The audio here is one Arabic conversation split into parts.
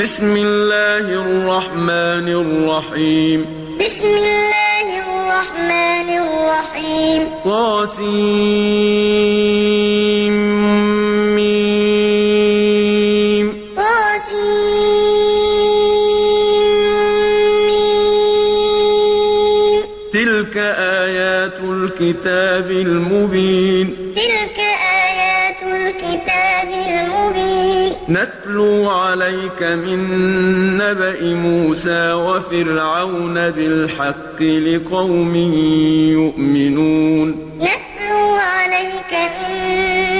بسم الله الرحمن الرحيم. بسم الله الرحمن الرحيم. طاسيم عليك من نبأ موسى وفرعون بالحق لقوم يؤمنون. نتلو عليك من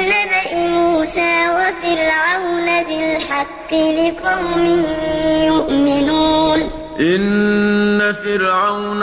نبأ موسى وفرعون بالحق لقوم يؤمنون. إن فرعون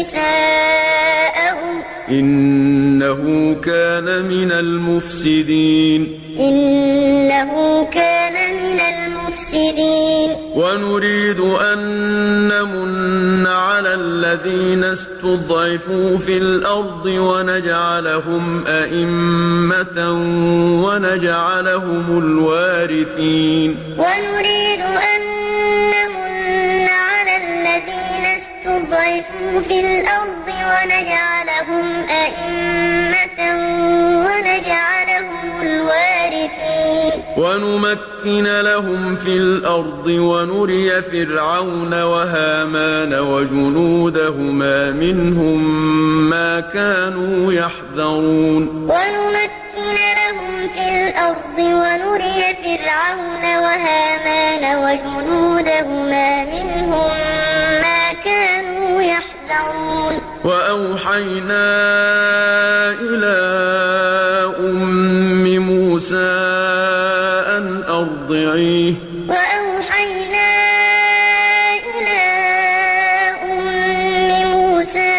نساءهم. إنه كان من المفسدين. إنه كان من المفسدين. ونريد أن نمن على الذين استضعفوا في الأرض ونجعلهم أئمة ونجعلهم الوارثين. ونريد أن في الأرض ونجعلهم أئمة ونجعلهم الوارثين. ونمكن لهم في الأرض ونري فرعون وهامان وجنودهما منهم ما كانوا يحذرون. ونمكن لهم في الأرض ونري فرعون وهامان وجنودهما منهم وأوحينا إلى أم موسى أن أرضعيه. وأوحينا إلى أم موسى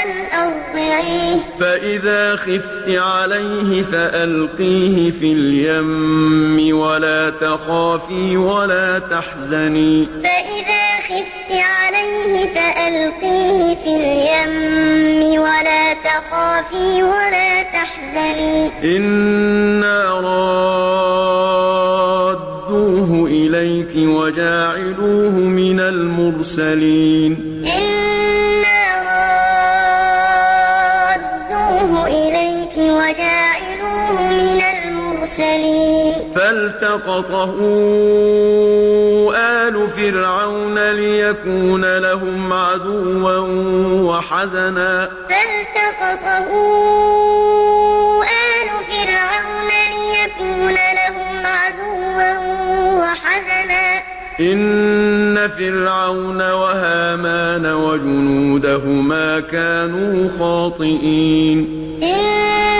أن أرضعيه. فإذا خفت عليه فألقيه في اليم ولا تخافي ولا تحزني. فإذا فألقيه في اليم ولا تخافي ولا تحزني. إنا رادوه إليك وجاعلوه من المرسلين. إنا فالتقطه آل فرعون ليكون لهم عدوا وحزنا. فالتقطه آل فرعون ليكون لهم عدوا وحزنا. إن فرعون وهامان وجنودهما كانوا خاطئين. إن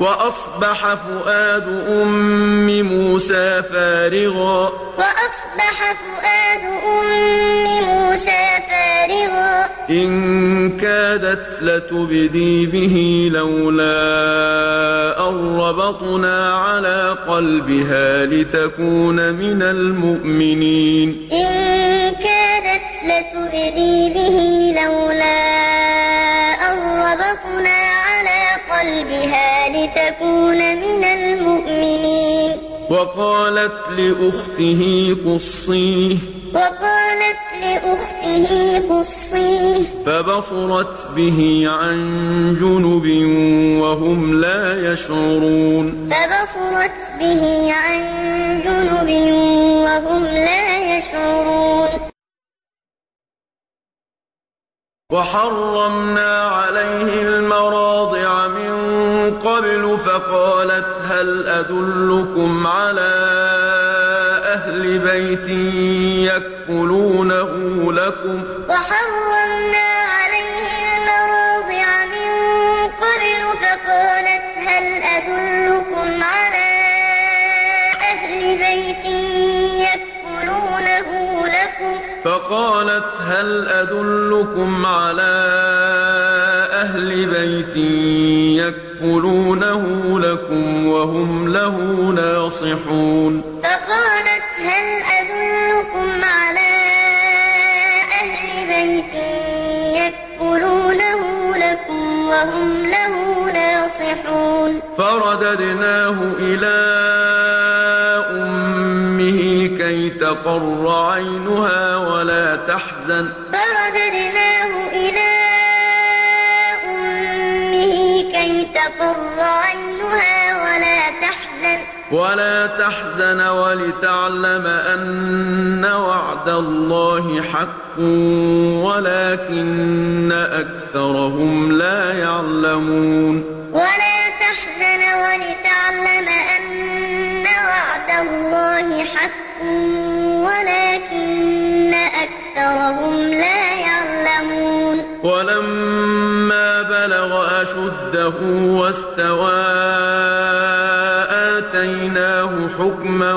وأصبح فؤاد أم موسى فارغا. وأصبح فؤاد أم موسى فارغا. إن كادت لتبدي به لولا أن ربطنا على قلبها لتكون من المؤمنين. إن كادت لتبدي به لولا أن ربطنا قلبها لتكون من المؤمنين. وقالت لأخته قصيه. وقالت لأخته قصيه. فبصرت به عن جنب وهم لا يشعرون. فبصرت به عن جنب وهم لا يشعرون. وحرمنا عليه فقالت هل أدلكم على أهل بيت يكفلونه لكم؟ وحرمنا عليه المراضع من قبل فقالت هل أدلكم على أهل بيت يكفلونه لكم؟ فقالت هل أدلكم على أهل بيت يكفلونه لكم وهم له ناصحون. فقالت هل أدلكم على أهل بيت يكفلونه لكم وهم له ناصحون؟ فرددناه إلى أمه كي تقر عينها ولا تحزن. تقر عينها ولا تحزن. ولا تحزن ولتعلم أن وعد الله حق ولكن أكثرهم لا يعلمون. ولا تحزن ولتعلم أن وعد الله حق ولكن أكثرهم لا يعلمون. ولما أشده واستوى آتيناه حكما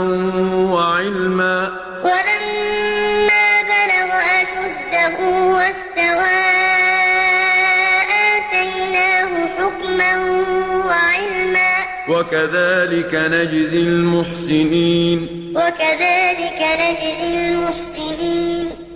وعلما. ولما بلغ أشده واستوى آتيناه حكما وعلما. وكذلك نجزي المحسنين. وكذلك نجزي المحسنين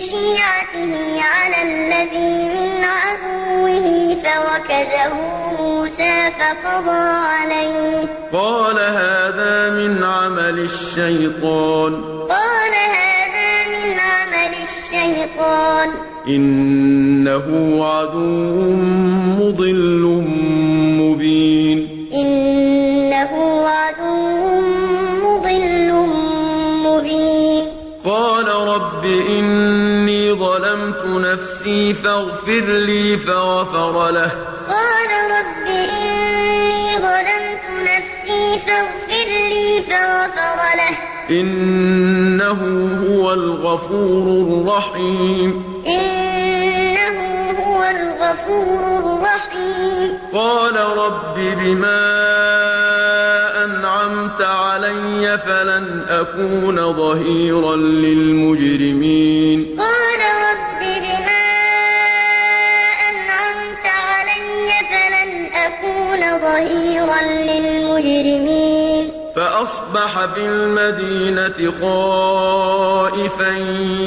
شيعته على الذي من عدوه فوكزه موسى فقضى عليه. قال هذا من عمل الشيطان. قال هذا من عمل الشيطان. إنه عدو مضل نفسي فاغفر لي فغفر له. قال رب إني ظلمت نفسي فاغفر لي فغفر له. إنه هو الغفور الرحيم. إنه هو الغفور الرحيم. قال رب بما أنعمت علي فلن أكون ظهيرا للمجرمين. فأصبح في المدينة خائفا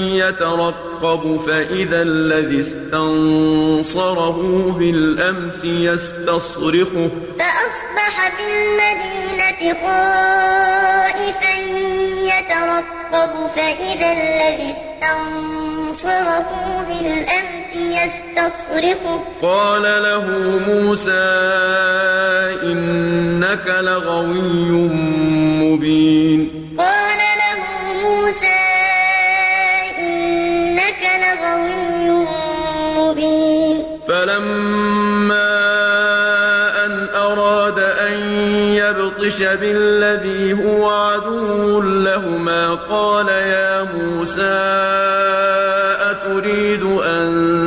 يترقب فإذا الذي استنصره بالأمس يستصرخه. فأصبح في المدينة خائفا يترقب فإذا الذي استنصره بالأمس يستصرخه قال له موسى إنك لغوي مبين. قال له موسى إنك لغوي مبين. فلما أن أراد أن يبطش بالذي هو عدو لهما قال يا موسى أتريد أن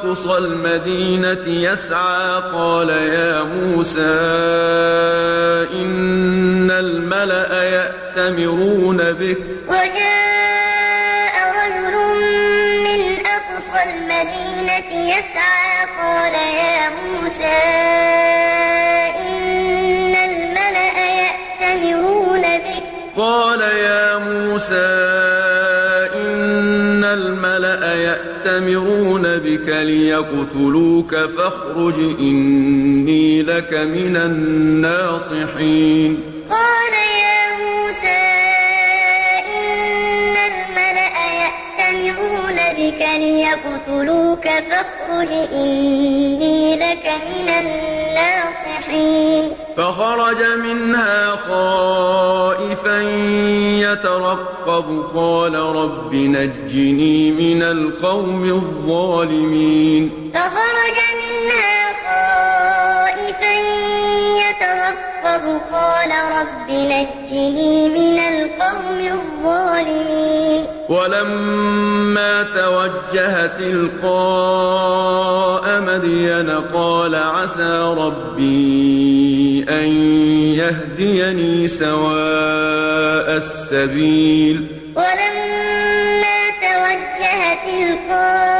أقصى المدينة يسعى قال يا موسى إن الملأ يأتمرون بك. وجاء رجل من أقصى المدينة يسعى قال يأتمرون بك ليقتلوك فاخرج إني لك من الناصحين. قال يا موسى إن الملأ يأتمرون بك ليقتلوك فاخرج إني من الناصحين. فخرج منها خائفا يترقب. قال رب نجني من القوم الظالمين. فخرج منها يترقب قال رب نجني من القوم الظالمين. ولما توجه تلقاء مدين قال عسى ربي أن يهديني سواء السبيل. ولما توجه تلقاء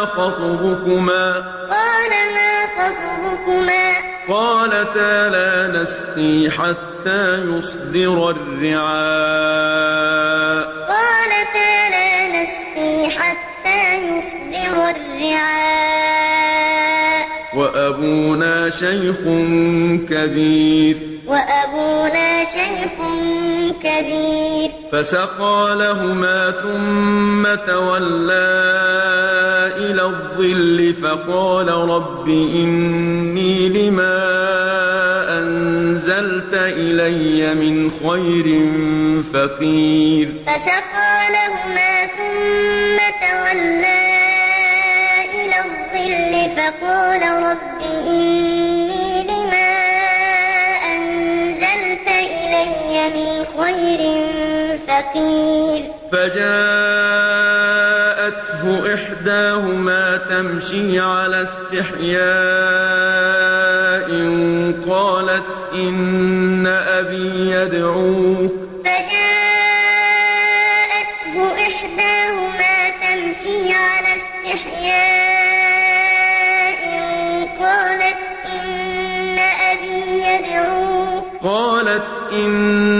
ما خطبكما قال ما خطبكما قالتا لا نسقي حتى يصدر الرعاء قالتا لا نسقي حتى يصدر الرعاء وأبونا شيخ كبير وأبونا شيخ كبير. فسقى لهما ثم تولى إلى الظل فقال رب إني لما أنزلت إلي من خير فقير. فسقى لهما ثم تولى إلى الظل فقال رب فقير فجاءته إحداهما تمشي على استحياء قالت إن أبي يدعوك. فجاءته إحداهما تمشي على استحياء قالت إن أبي يدعوك. قالت إن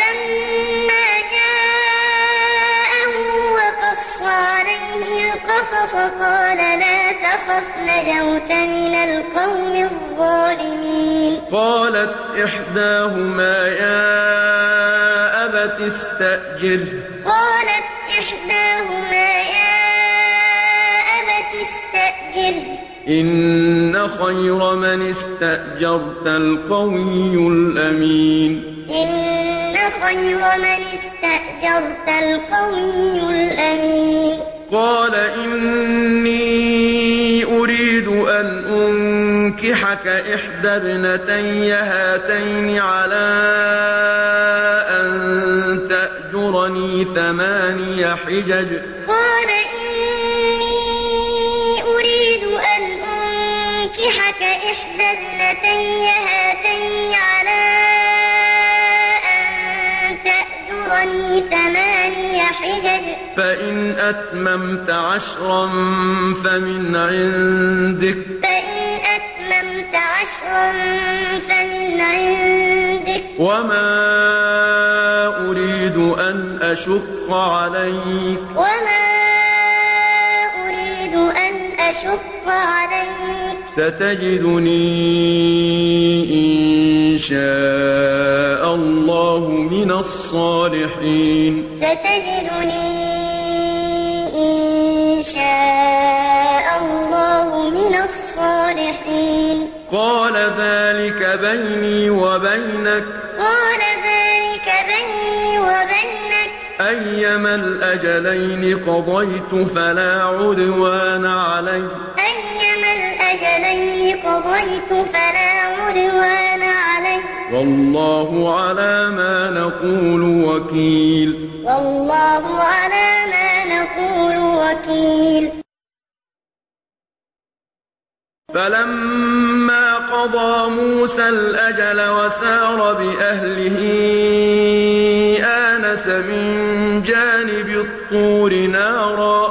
القصص قال لا تخف نجوت من القوم الظالمين. قالت إحداهما يا أبت استأجر. قالت إحداهما يا أبت استأجر. إن خير من استأجرت القوي الأمين. إن خير من استأجرت القوي الأمين. قال إني أريد أن أنكحك إحدى ابنتي هاتين على أن تأجرني ثماني حجج. قال إني أريد أن أنكحك إحدى ابنتي هاتين حجج. فإن أتممت عشرا فمن عندك. فإن أتممت عشرا فمن عندك. وما أريد أن أشق عليك. وما أريد أن أشق عليك. ستجدني إن شاء الله من الصالحين. ستجدني إن شاء الله من الصالحين. قال ذلك بيني وبينك. قال ذلك بيني وبينك. أيما الأجلين قضيت فلا عدوان علي. أيما الأجلين قضيت فلا عدوان علي والله على ما نقول وكيل. والله على ما نقول وكيل. فلما قضى موسى الأجل وسار بأهله آنس من جانب الطور نارا.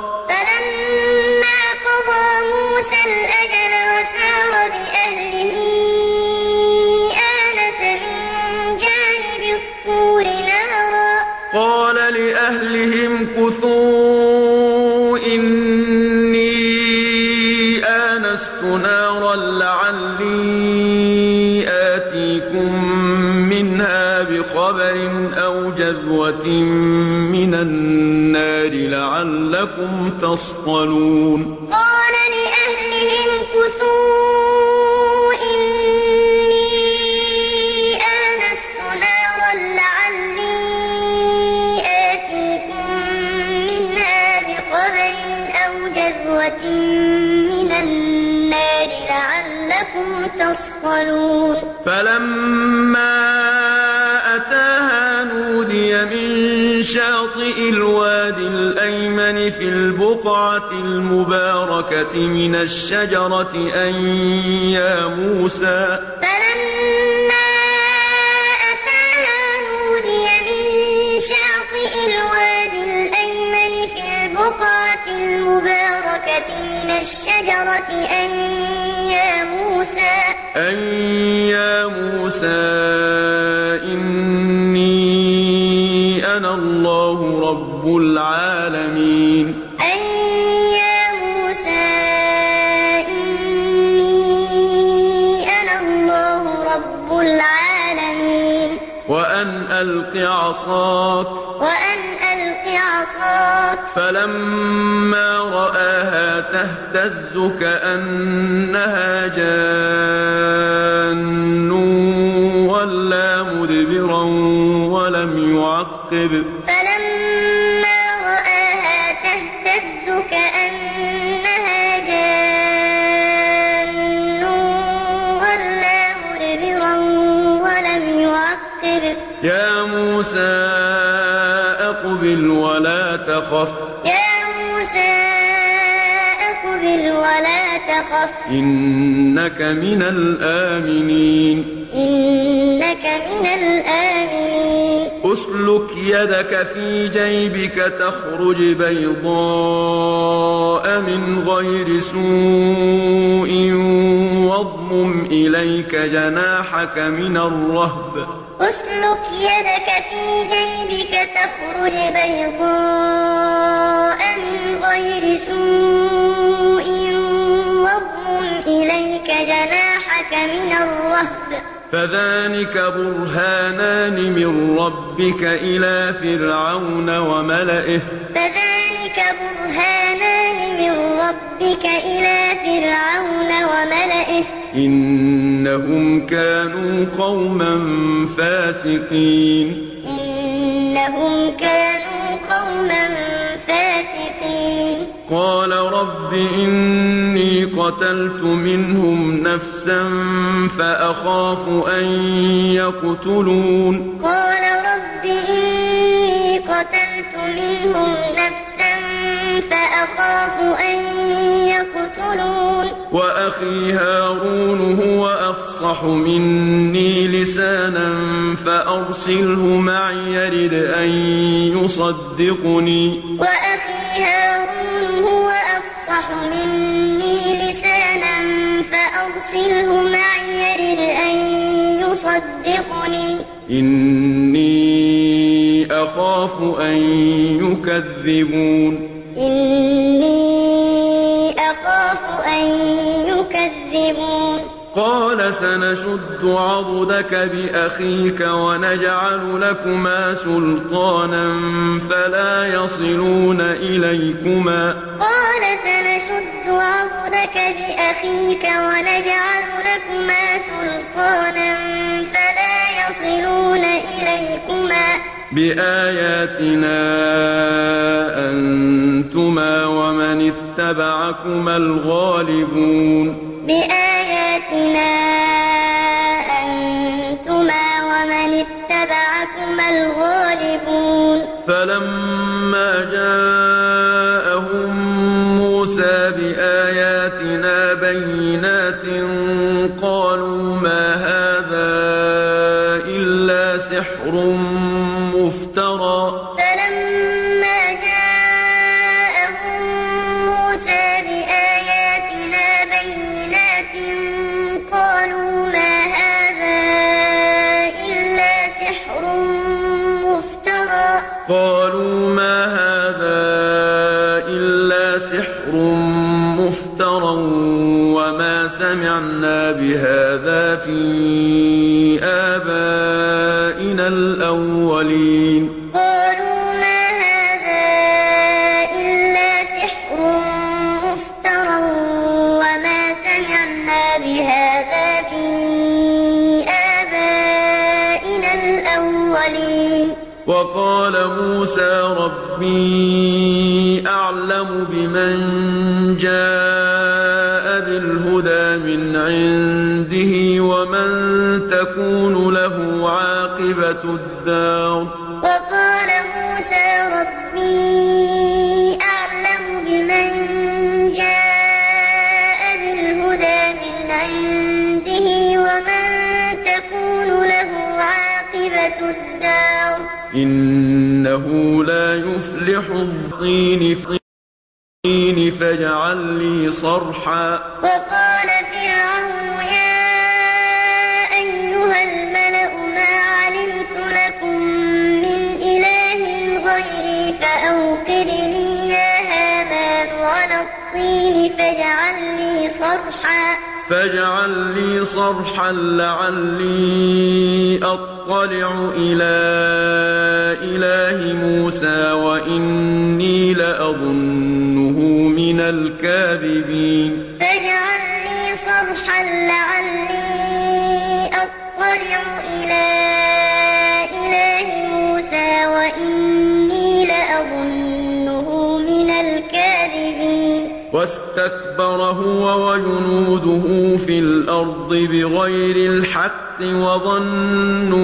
آنست نارا لعلي آتيكم منها بخبر أو جذوة من النار لعلكم تصطلون. تصطلون فلما أتاها نودي من شاطئ الوادي الأيمن في البقعة المباركة من الشجرة أن يا موسى. فلما أتاها نودي من شاطئ الوادي الأيمن في البقعة المباركة من الشجرة أن أن يا موسى إني أنا الله رب العالمين. أن يا موسى إني أنا الله رب العالمين. وأن ألق عصاك فلما رآها تهتز كأنها جان ولا مدبرا ولم يعقب. ولا تخف. يا موسى أقبل ولا تخف. إنك من الآمنين. إنك من الآمنين. أسلك يدك في جيبك تخرج بيضاء من غير سوء واضمم إليك جناحك من الرهب. أسلك يدك في جيبك تخرج بيضاء من غير سوء واضمم إليك جناحك من الرهب. فذلك برهانان من ربك إلى فرعون وملئه. فذلك برهانان من ربك إلى فرعون وملئه. إنهم كانوا قوما فاسقين. إنهم كانوا قوما فاسقين. قال رب إني قتلت منهم نفسا فأخاف أن يقتلون. قال رب إني قتلت منهم نفسا فأخاف أن يقتلون. وأخي هارون هو أفصح مني لسانا فأرسله معي يرد أن يصدقني. وأخي هارون هو أفصح مني لسانا فأرسله معي يرد أن يصدقني. إني أخاف أن يكذبون. إني أخاف أن يكذبون. قال سنشد عضدك بأخيك ونجعل لكما سلطانا فلا يصلون إليكما. قال سنشد عضدك بأخيك ونجعل لكما سلطانا فلا يصلون إليكما. بآياتنا اتبعكما الغالبون. بآياتنا أنتما ومن اتبعكما الغالبون. فلما جاءهم موسى بآياتنا بينات قالوا ما هذا إلا سحر في آبائنا الأولين. قالوا ما هذا إلا سحر مفترى وما سمعنا بهذا في آبائنا الأولين. وقال موسى ربي الدار. وقال موسى ربي أعلم بمن جاء بالهدى من عنده ومن تكون له عاقبة الدار. إنه لا يفلح الطين فاجعل لي صرحا. وقال فاجعل لي صرحا. فاجعل لي صرحا لعلي أطلع إلى إله موسى وإني لأظنه من الكاذبين. واستكبر هو وجنوده في الأرض بغير الحق وظنوا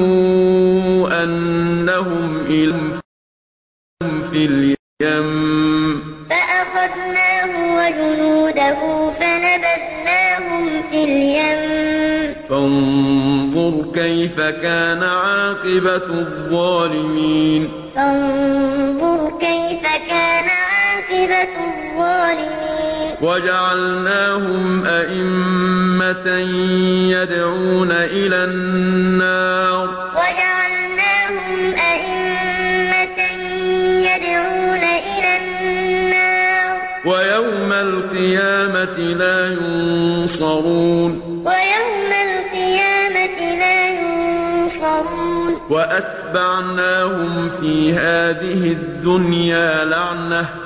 أنهم إلهم في اليم. فأخذناه وجنوده فنبذناهم في اليم. فانظر كيف كان عاقبة الظالمين. فانظر كيف كان عَاقِبَةُ الظَّالِمِينَ. وَجَعَلْنَاهُمْ أَئِمَّةً يَدْعُونَ إِلَى النَّارِ. وَجَعَلْنَاهُمْ أَئِمَّةً يَدْعُونَ إِلَى النَّارِ. وَيَوْمَ الْقِيَامَةِ لَا يُنصَرُونَ. وَيَوْمَ الْقِيَامَةِ لَا يُنصَرُونَ. وَأَتْبَعْنَاهُمْ فِي هَٰذِهِ الدُّنْيَا لَعْنَةً.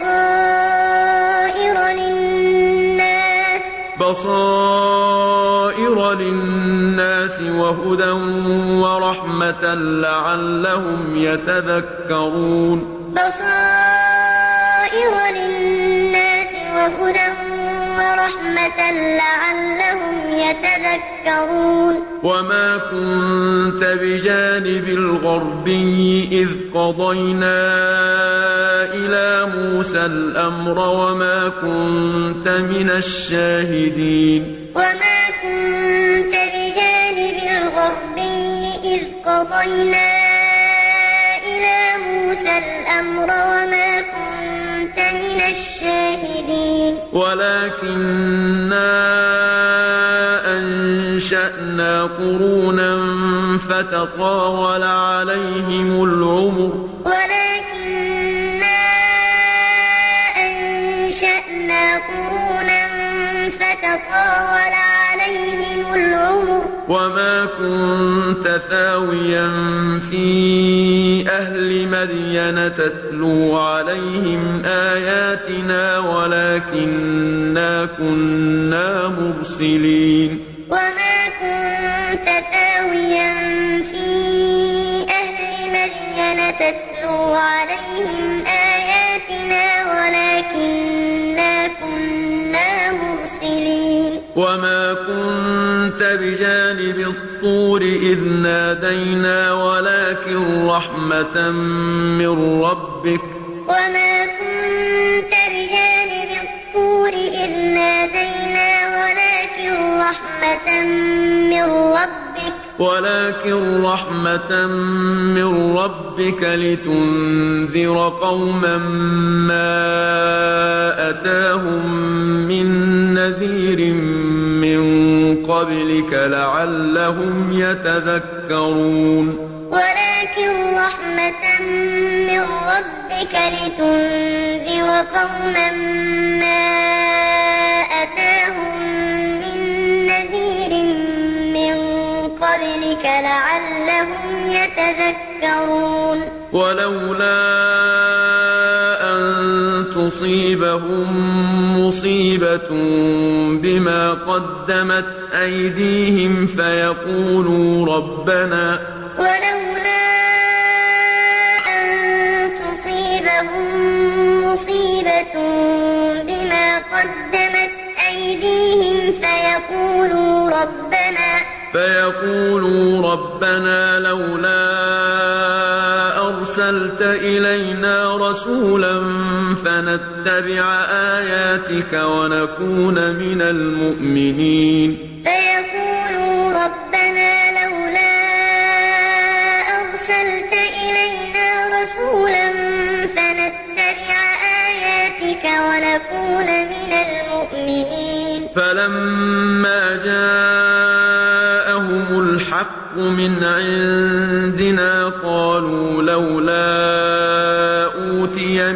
بَصَائِرَ لِلنَّاسِ. بَصَائِرَ لِلنَّاسِ وَهُدًى وَرَحْمَةً لَّعَلَّهُمْ يَتَذَكَّرُونَ. بَصَائِرَ لِلنَّاسِ وَهُدًى وَرَحْمَةً لَّعَلَّهُمْ يَتَذَكَّرُونَ. وَمَا كُنتَ بِجَانِبِ الْغَرْبِيِّ إِذْ قَضَيْنَا إِلَىٰ مُوسَى الْأَمْرَ وَمَا كُنتَ مِنَ الشَّاهِدِينَ. وَمَا كُنتَ بِجَانِبِ الْغَرْبِيِّ إِذْ قَضَيْنَا إِلَىٰ مُوسَى الْأَمْرَ وَمَا كُنتَ الشَّاهِدِينَ وَلَٰكِنَّا أَنشَأْنَا قُرُونًا فَتَطَاوَلَ عَلَيْهِمُ الْعُمُرُ ۚ. وَلَٰكِنَّا أَنشَأْنَا قُرُونًا فَتَطَاوَلَ عَلَيْهِمُ الْعُمُرُ ۚ. وَمَا كُنتَ ثَاوِيًا فِي أَهْلِ مَدْيَنَ تَتْلُو عَلَيْهِمْ آيَاتِنَا وَلَٰكِنَّا كُنَّا مُرْسِلِينَ. وَمَا كُنتَ ثَاوِيًا فِي أَهْلِ مَدْيَنَ تَتْلُو عَلَيْهِمْ الطُّورِ إِذْ نَادَيْنَا وَلَٰكِن رَّحْمَةً مِّن رَّبِّكَ. وَمَا كُنتَ بِجَانِبِ الطُّورِ إِذْ نَادَيْنَا وَلَٰكِن رَّحْمَةً مِّن رَّبِّكَ. ولكن رحمة من ربك لتنذر قوما ما أتاهم من نذير من قبلك لعلهم يتذكرون. ولكن رحمة من ربك لتنذر قوما ما أتاهم من نذير من قبلك لعلهم يتذكرون. ولولا تصيبهم مصيبة بما قدمت أيديهم فيقولوا ربنا ولولا أن تصيبهم مصيبة بما قدمت أيديهم فيقولوا ربنا فيقولوا ربنا لولا أرسلت إلينا رسولا فنتبع آياتك ونكون من المؤمنين. فيقولوا ربنا لولا أرسلت إلينا رسولا فنتبع آياتك ونكون من المؤمنين. فلما جاءهم الحق من عندنا قالوا لولا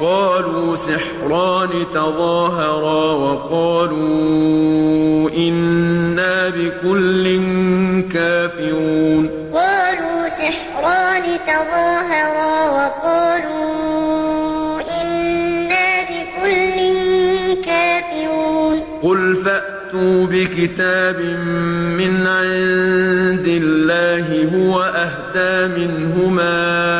قَالُوا سِحْرَانِ تَظَاهَرَا وَقَالُوا إِنَّا بِكُلٍّ كَافِرُونَ. قَالُوا سِحْرَانِ تَظَاهَرَا وَقَالُوا إِنَّا بِكُلٍّ كَافِرُونَ. قُلْ فَأْتُوا بِكِتَابٍ مِّنْ عِندِ اللَّهِ هُوَ أَهْدَىٰ مِنْهُمَا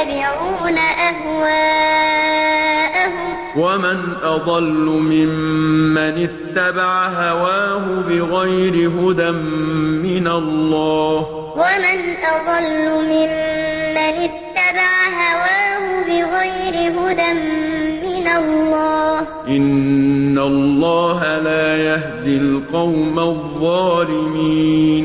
يَتَّبِعُونَ أَهْوَاءَهُمْ ۚ. وَمَنْ أَضَلُّ مِمَّنِ اتَّبَعَ هَوَاهُ بِغَيْرِ هُدًى مِّنَ اللَّهِ ۚ. وَمَنْ أَضَلُّ مِمَّنِ اتَّبَعَ هَوَاهُ بِغَيْرِ هُدًى مِّنَ اللَّهِ ۚ. إِنَّ اللَّهَ لَا يَهْدِي الْقَوْمَ الظَّالِمِينَ.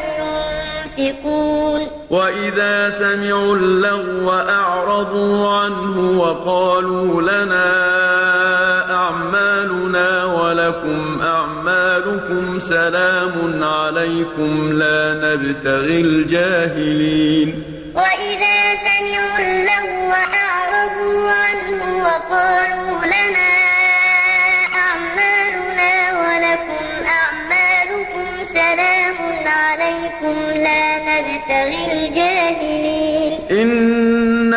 يُنفِقُونَ. وَإِذَا سَمِعُوا اللَّغْوَ أَعْرَضُوا عَنْهُ وَقَالُوا لَنَا أَعْمَالُنَا وَلَكُمْ أَعْمَالُكُمْ سَلَامٌ عَلَيْكُمْ لَا نَبْتَغِي الْجَاهِلِينَ.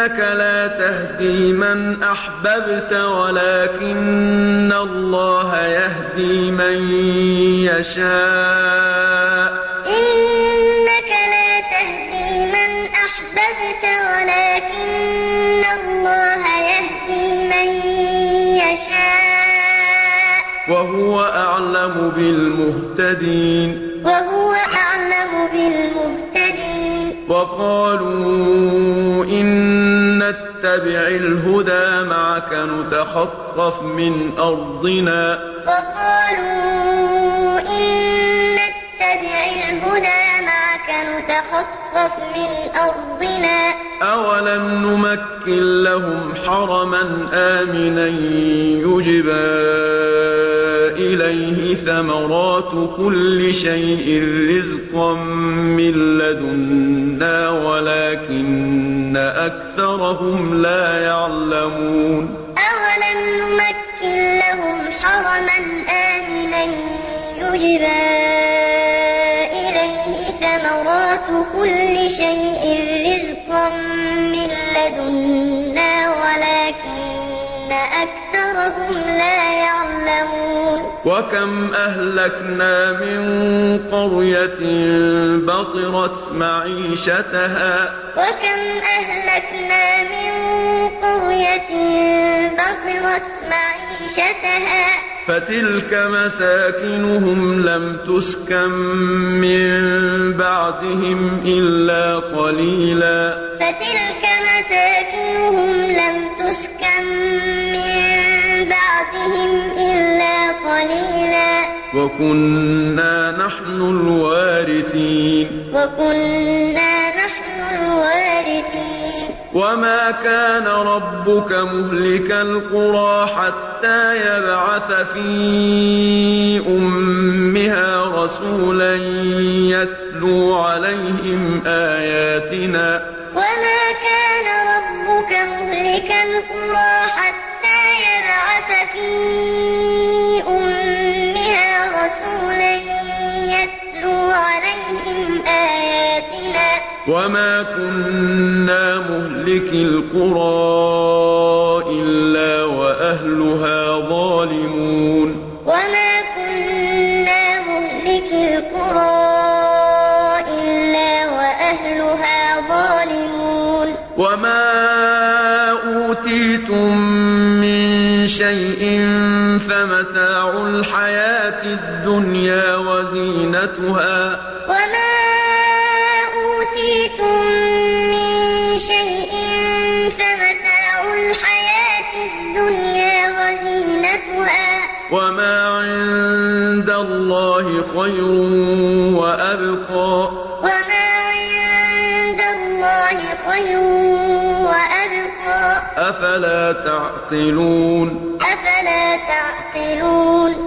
إِنَّكَ لَا تَهْدِي مَنْ أَحْبَبْتَ وَلَٰكِنَّ اللَّهَ يَهْدِي مَن يَشَاءُ ۚ. إِنَّكَ لَا تَهْدِي مَنْ أَحْبَبْتَ وَلَٰكِنَّ اللَّهَ يَهْدِي مَن يَشَاءُ ۚ. وَهُوَ أَعْلَمُ بِالْمُهْتَدِينَ وَقَالُوا إِن نَّتَّبِعِ الْهُدَىٰ مَعَكَ نُتَخَطَّفْ مِنْ أَرْضِنَا ۚ. نُتَخَطَّفْ مِنْ أَرْضِنَا ۚ. أَوَلَمْ نُمَكِّن لَّهُمْ حَرَمًا آمِنًا يُجْبَىٰ إليه ثمرات كل شيء رزقا من لدنا ولكن أكثرهم لا يعلمون. أولم نمكن لهم حرما آمنا يجبى ثمرات كل شيء رزقا من لدنا ولكن أكثرهم لا يعلمون. وكم أهلكنا من قرية بطرت معيشتها. وكم أهلكنا من قرية بطرت معيشتها. فتلك مساكنهم لم تسكن من بعدهم إلا قليلا. فتلك مساكنهم لم تسكن من بعدهم إلا قليلا. وكنا نحن الوارثين. وكنا نحن الوارثين. وما كان ربك مهلك القرى حتى يبعث في أمها رسولا يتلو عليهم آياتنا وما كان ربك مهلك القرى حتى يبعث في أمها رسولا وما كنا مهلك القرى إلا وأهلها ظالمون وما كنا مهلك القرى إلا وأهلها ظالمون وما أوتيتم من شيء فمتاع الحياة الدنيا وزينتها وما عند الله خير وأبقى وما عند الله خير وأبقى أفلا تعقلون أفلا تعقلون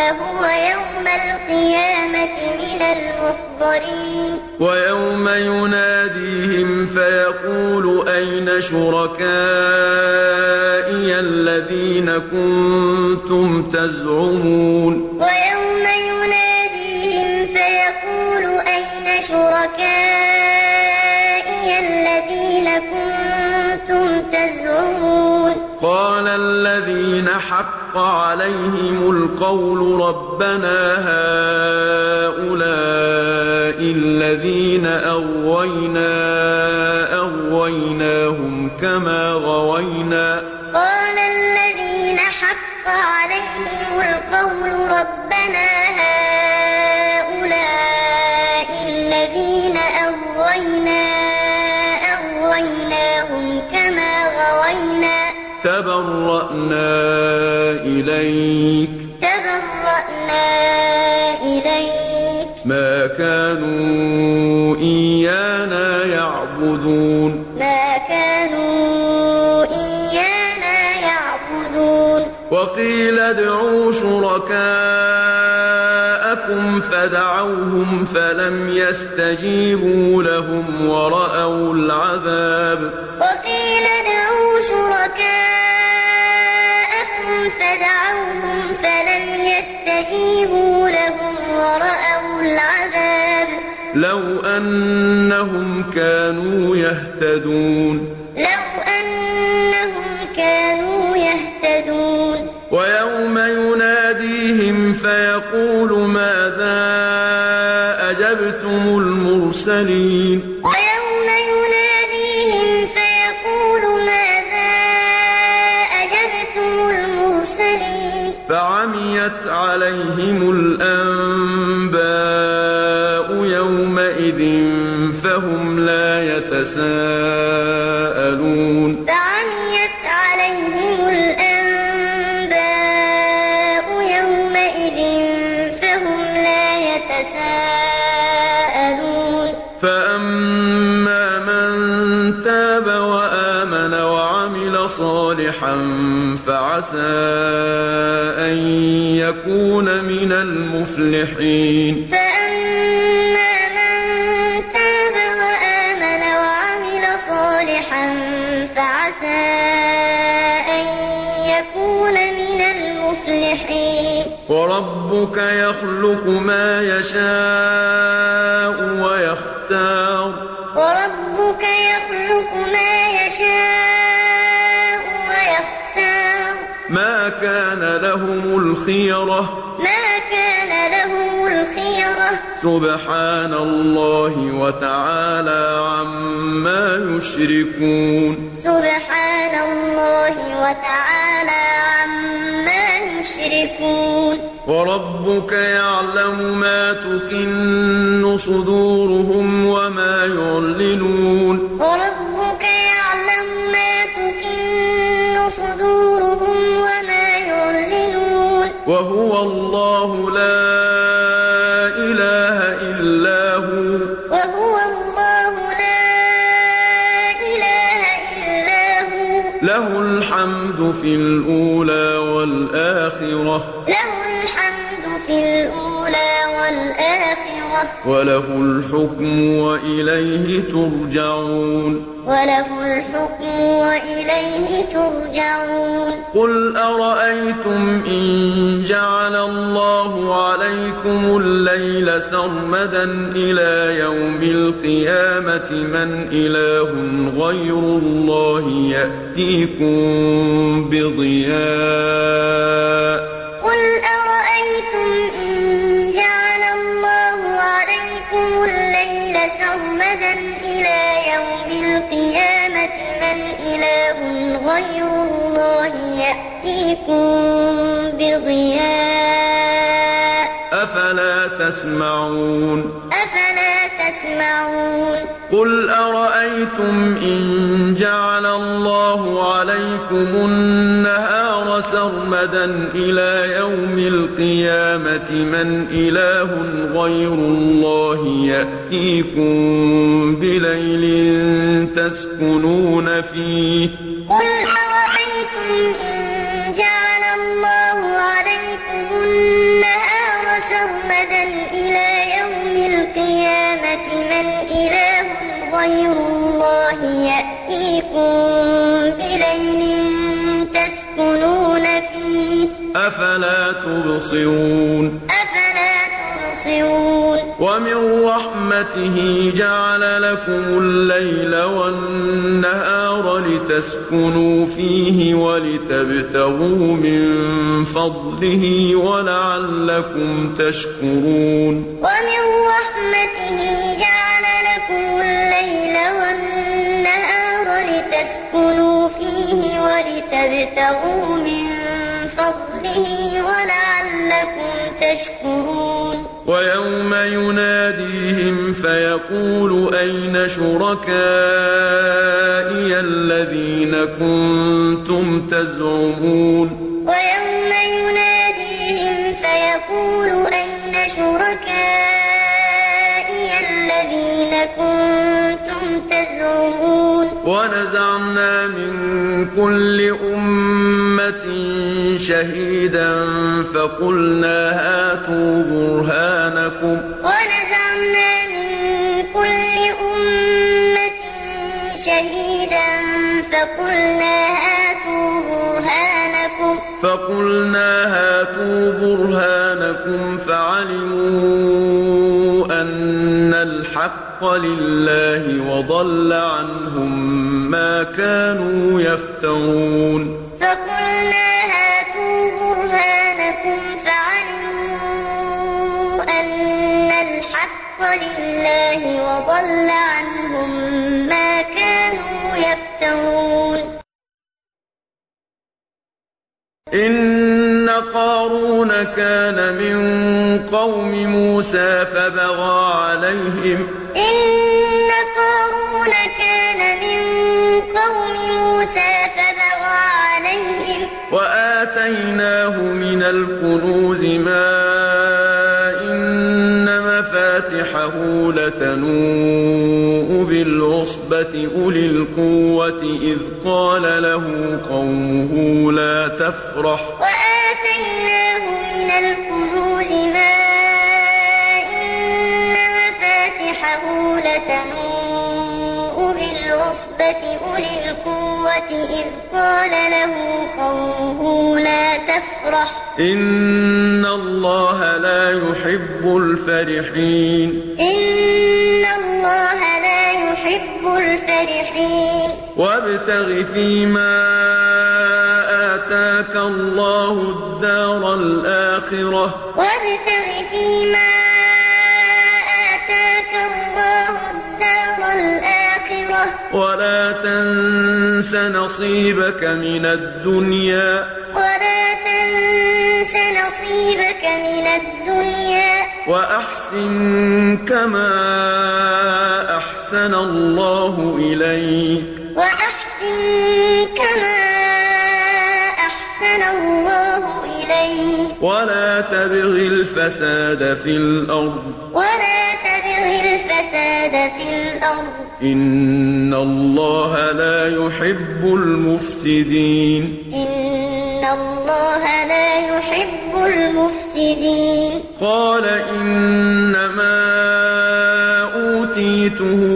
هو يوم القيامة من المحضرين. ويوم يناديهم فيقول أين شركائي الذين كنتم تزعمون؟ ويوم يناديهم فيقول أين شركائي الذين كنتم تزعمون؟ قال الذين حق عليهم القول ربنا هؤلاء الذين أغوينا أغويناهم كما غوينا. قال الذين حق عليهم القول ربنا هؤلاء الذين أغوينا أغويناهم كما غوينا. تبرأنا إليك. تبرأنا إليك. ما كانوا إيانا يعبدون. ما كانوا إيانا يعبدون. وقيل ادعوا شركاءكم فدعوهم فلم يستجيبوا لهم ورأوا العذاب. وقيل لو أنهم كانوا يهتدون. لو أنهم كانوا يهتدون. ويوم يناديهم فيقول ماذا أجبتم المرسلين؟ ويوم يناديهم فيقول ماذا أجبتم المرسلين؟ فعميت عليهم الْأَنبَاءُ صَالِحًا فَعَسَىٰ أَن يَكُونَ مِنَ الْمُفْلِحِينَ فَأَمَّا مَن تَابَ وَآمَنَ وَعَمِلَ صَالِحًا فَعَسَىٰ أَن يَكُونَ مِنَ الْمُفْلِحِينَ وَرَبُّكَ يَخْلُقُ مَا يَشَاءُ وَيَخْتَارُ ۗ وَرَبُّكَ لَهُمُ الْخِيَرَةُ ۚ. مَا كَانَ لَهُمُ الْخِيَرَةُ ۚ. سُبْحَانَ اللَّهِ وَتَعَالَىٰ عَمَّا يُشْرِكُونَ. سُبْحَانَ اللَّهِ وَتَعَالَىٰ عَمَّا يُشْرِكُونَ. وَرَبُّكَ يَعْلَمُ مَا تُكِنُّ صُدُورُهُمْ وَمَا يُعْلِنُونَ. وَرَبُّكَ وَهُوَ اللَّهُ لَا إِلَٰهَ إِلَّا هُوَ ۖ. وَهُوَ اللَّهُ لَا إِلَٰهَ إِلَّا هُوَ ۖ. لَهُ الْحَمْدُ فِي الْأُولَىٰ وَالْآخِرَةِ ۖ. لَهُ الْحَمْدُ فِي الْأُولَىٰ وَالْآخِرَةِ ۖ. وَلَهُ الْحُكْمُ وَإِلَيْهِ تُرْجَعُونَ. وَلَهُ الْحُكْمُ وَإِلَيْهِ تُرْجَعُونَ. قُلْ أَرَأَيْتُمْ إِن جَعَلَ اللَّهُ عَلَيْكُمُ اللَّيْلَ سَرْمَدًا إِلَىٰ يَوْمِ الْقِيَامَةِ مَنْ إِلَٰهٌ غَيْرُ اللَّهِ يَأْتِيكُم بِضِيَاءٍ؟ قُلْ سَرْمَدًا إِلَىٰ يَوْمِ الْقِيَامَةِ مَنْ إِلَٰهٌ غَيْرُ اللَّهِ يَأْتِيكُم بِضِيَاءٍ. أَفَلَا تَسْمَعُونَ؟ أَفَلَا تَسْمَعُونَ؟ قُلْ أَرَأَيْتُمْ إِن جَعَلَ اللَّهُ عَلَيْكُمُ النَّهَارَ سَرْمَدًا إِلَىٰ يَوْمِ الْقِيَامَةِ مَنْ إِلَٰهٌ غَيْرُ اللَّهِ يَأْتِيكُم بِلَيْلٍ تَسْكُنُونَ فِيهِ ۖ غَيْرُ اللَّهِ يَأْتِيكُم بِلَيْلٍ تَسْكُنُونَ فِيهِ ۖ. أَفَلَا تُبْصِرُونَ؟ أَفَلَا تُبْصِرُونَ؟ وَمِن رَّحْمَتِهِ جَعَلَ لَكُمُ اللَّيْلَ وَالنَّهَارَ لِتَسْكُنُوا فِيهِ وَلِتَبْتَغُوا مِن فَضْلِهِ وَلَعَلَّكُمْ تَشْكُرُونَ. وَمِن رَّحْمَتِهِ لِتَسْكُنُوا فِيهِ وَلِتَبْتَغُوا مِن فَضْلِهِ وَلَعَلَّكُمْ تَشْكُرُونَ. وَيَوْمَ يُنَادِيهِمْ فَيَقُولُ أَيْنَ شُرَكَائِيَ الَّذِينَ كُنتُمْ تَزْعُمُونَ؟ وَيَوْمَ وَنَزَعْنَا مِن كُلِّ أُمَّةٍ شَهِيدًا فَقُلْنَا هَاتُوا بُرْهَانَكُمْ. وَنَزَعْنَا مِن كُلِّ أُمَّةٍ شَهِيدًا فَقُلْنَا هَاتُوا بُرْهَانَكُمْ. فَقُلْنَا هَاتُوا بُرْهَانَكُمْ فَعَلِمُوا أَنَّ الْحَقَّ لِلَّهِ وَضَلَّ عَنْهُم مَّا كَانُوا يَفْتَرُونَ. فَقُلْنَا هَاتُوا بُرْهَانَكُمْ فَعَلِمُوا أَنَّ الْحَقَّ لِلَّهِ وَضَلَّ عَنْهُم مَّا كَانُوا يَفْتَرُونَ. إِنَّ قَارُونَ كان من قوم موسى فبغى عليهم وآتيناه من الكنوز ما إن مفاتحه لتنوء بالعصبة أولي القوة إذ قال له قومه لا تفرح. وآتيناه من الكنوز ما إن مفاتحه لتنوء بالعصبة القوة إذ قال له قومه لا تفرح. إن الله لا يحب الفرحين. إن الله لا يحب الفرحين. وابتغ فيما آتاك الله الدار الآخرة. وابتغ ولا تنس نصيبك من الدنيا. ولا تنس نصيبك من الدنيا. وأحسن كما أحسن الله إليك. وأحسن كما أحسن الله إليك. ولا تبغ الفساد في الأرض. ولا تبغ الفساد في الأرض. إن الله لا يحب المفسدين إن الله لا يحب المفسدين قال إنما أوتيته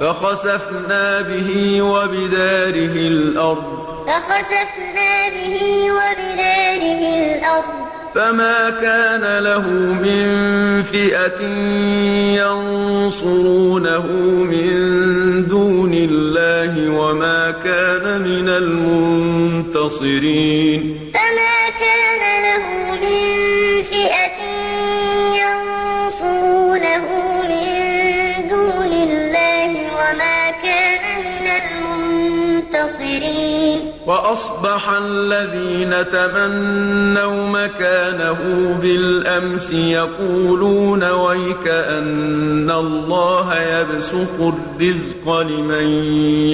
فخسفنا به وبداره الأرض. فخسفنا به وبداره الأرض. فما كان له من فئة ينصرونه من دون الله وما كان من المنتصرين. فما وأصبح الذين تمنوا مكانه بالأمس يقولون ويك أن الله يبسط الرزق لمن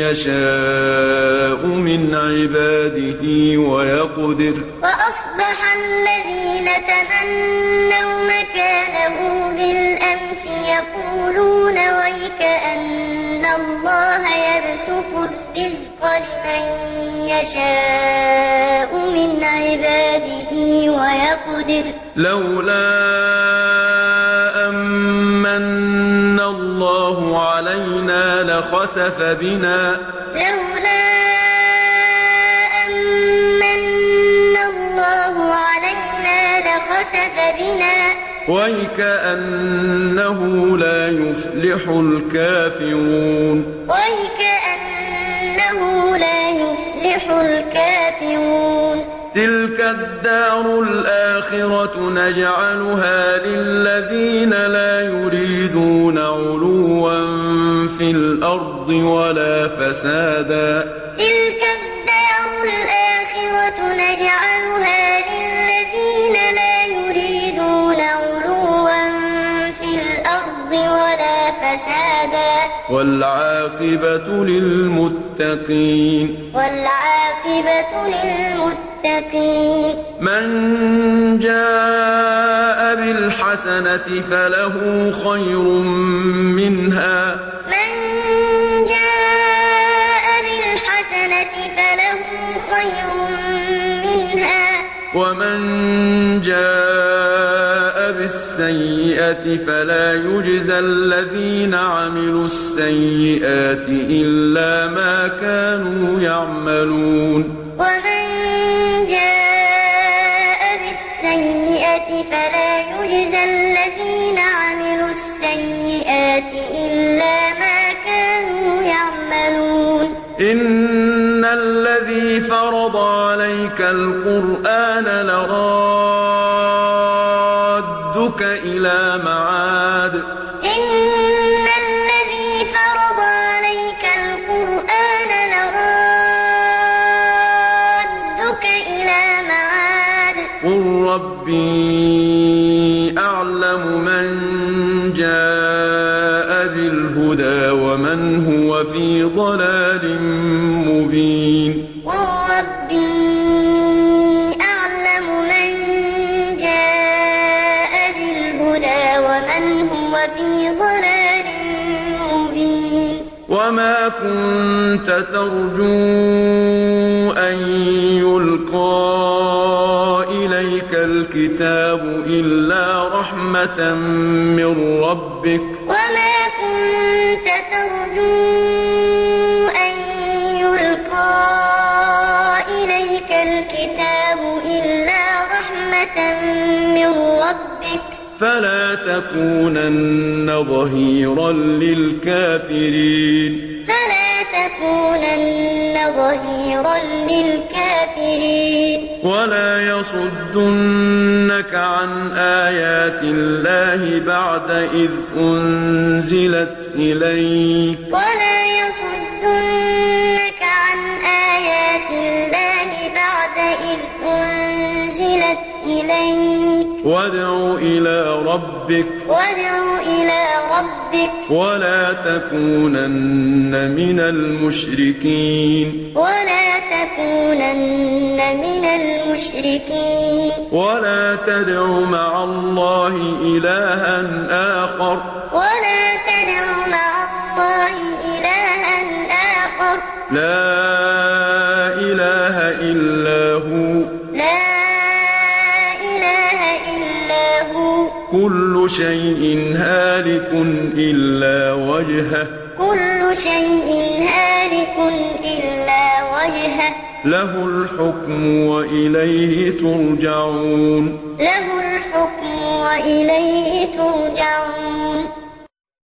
يشاء من عباده ويقدر وأصبح الذين تمنوا مكانه بالأمس يقولون ويك أن الله يبسط الرزق لمن يشاء من عباده ويقدر. لولا أمن الله علينا لخسف بنا. لولا أمن الله علينا لخسف بنا. ويكأنه لا يفلح الكافرون. ويكأنه لا يفلح الكافرون تلك الدار الآخرة نجعلها للذين لا يريدون علوا في الأرض ولا فسادا. تلك الدار الآخرة نجعلها للذين لا يريدون علوا في الأرض ولا فسادا. والعاقبة للمتقين. والعاقبة للمتقين. من جاء بالحسنة فله خير منها. من جاء بالحسنة فله خير منها. ومن جاء بالسيئة فلا يجزى الذين عملوا السيئات إلا ما كانوا يعملون. ومن جاء بالسيئة فلا يجزى الذين عملوا السيئات إلا ما كانوا يعملون. إن الذي فرض عليك القرآن لرادك في ضلال مبين. قل ربي أعلم من جاء بالهدى ومن هو في ضلال مبين. وما كنت ترجو أن يلقى إليك الكتاب إلا رحمة من ربك. تكونن ظهيرا للكافرين فلا تكونن ظهيرا للكافرين ولا يصدنك عن آيات الله بعد إذ أنزلت إليك ربك وادع إلى ربك ولا تكونن من المشركين ولا تكونن من المشركين ولا تدع مع الله إلها آخر ولا تدع مع الله إلها آخر لا كل شيء هالك إلا وجهه. كل شيء هالك إلا وجهه. له الحكم وإليه ترجعون. له الحكم وإليه ترجعون.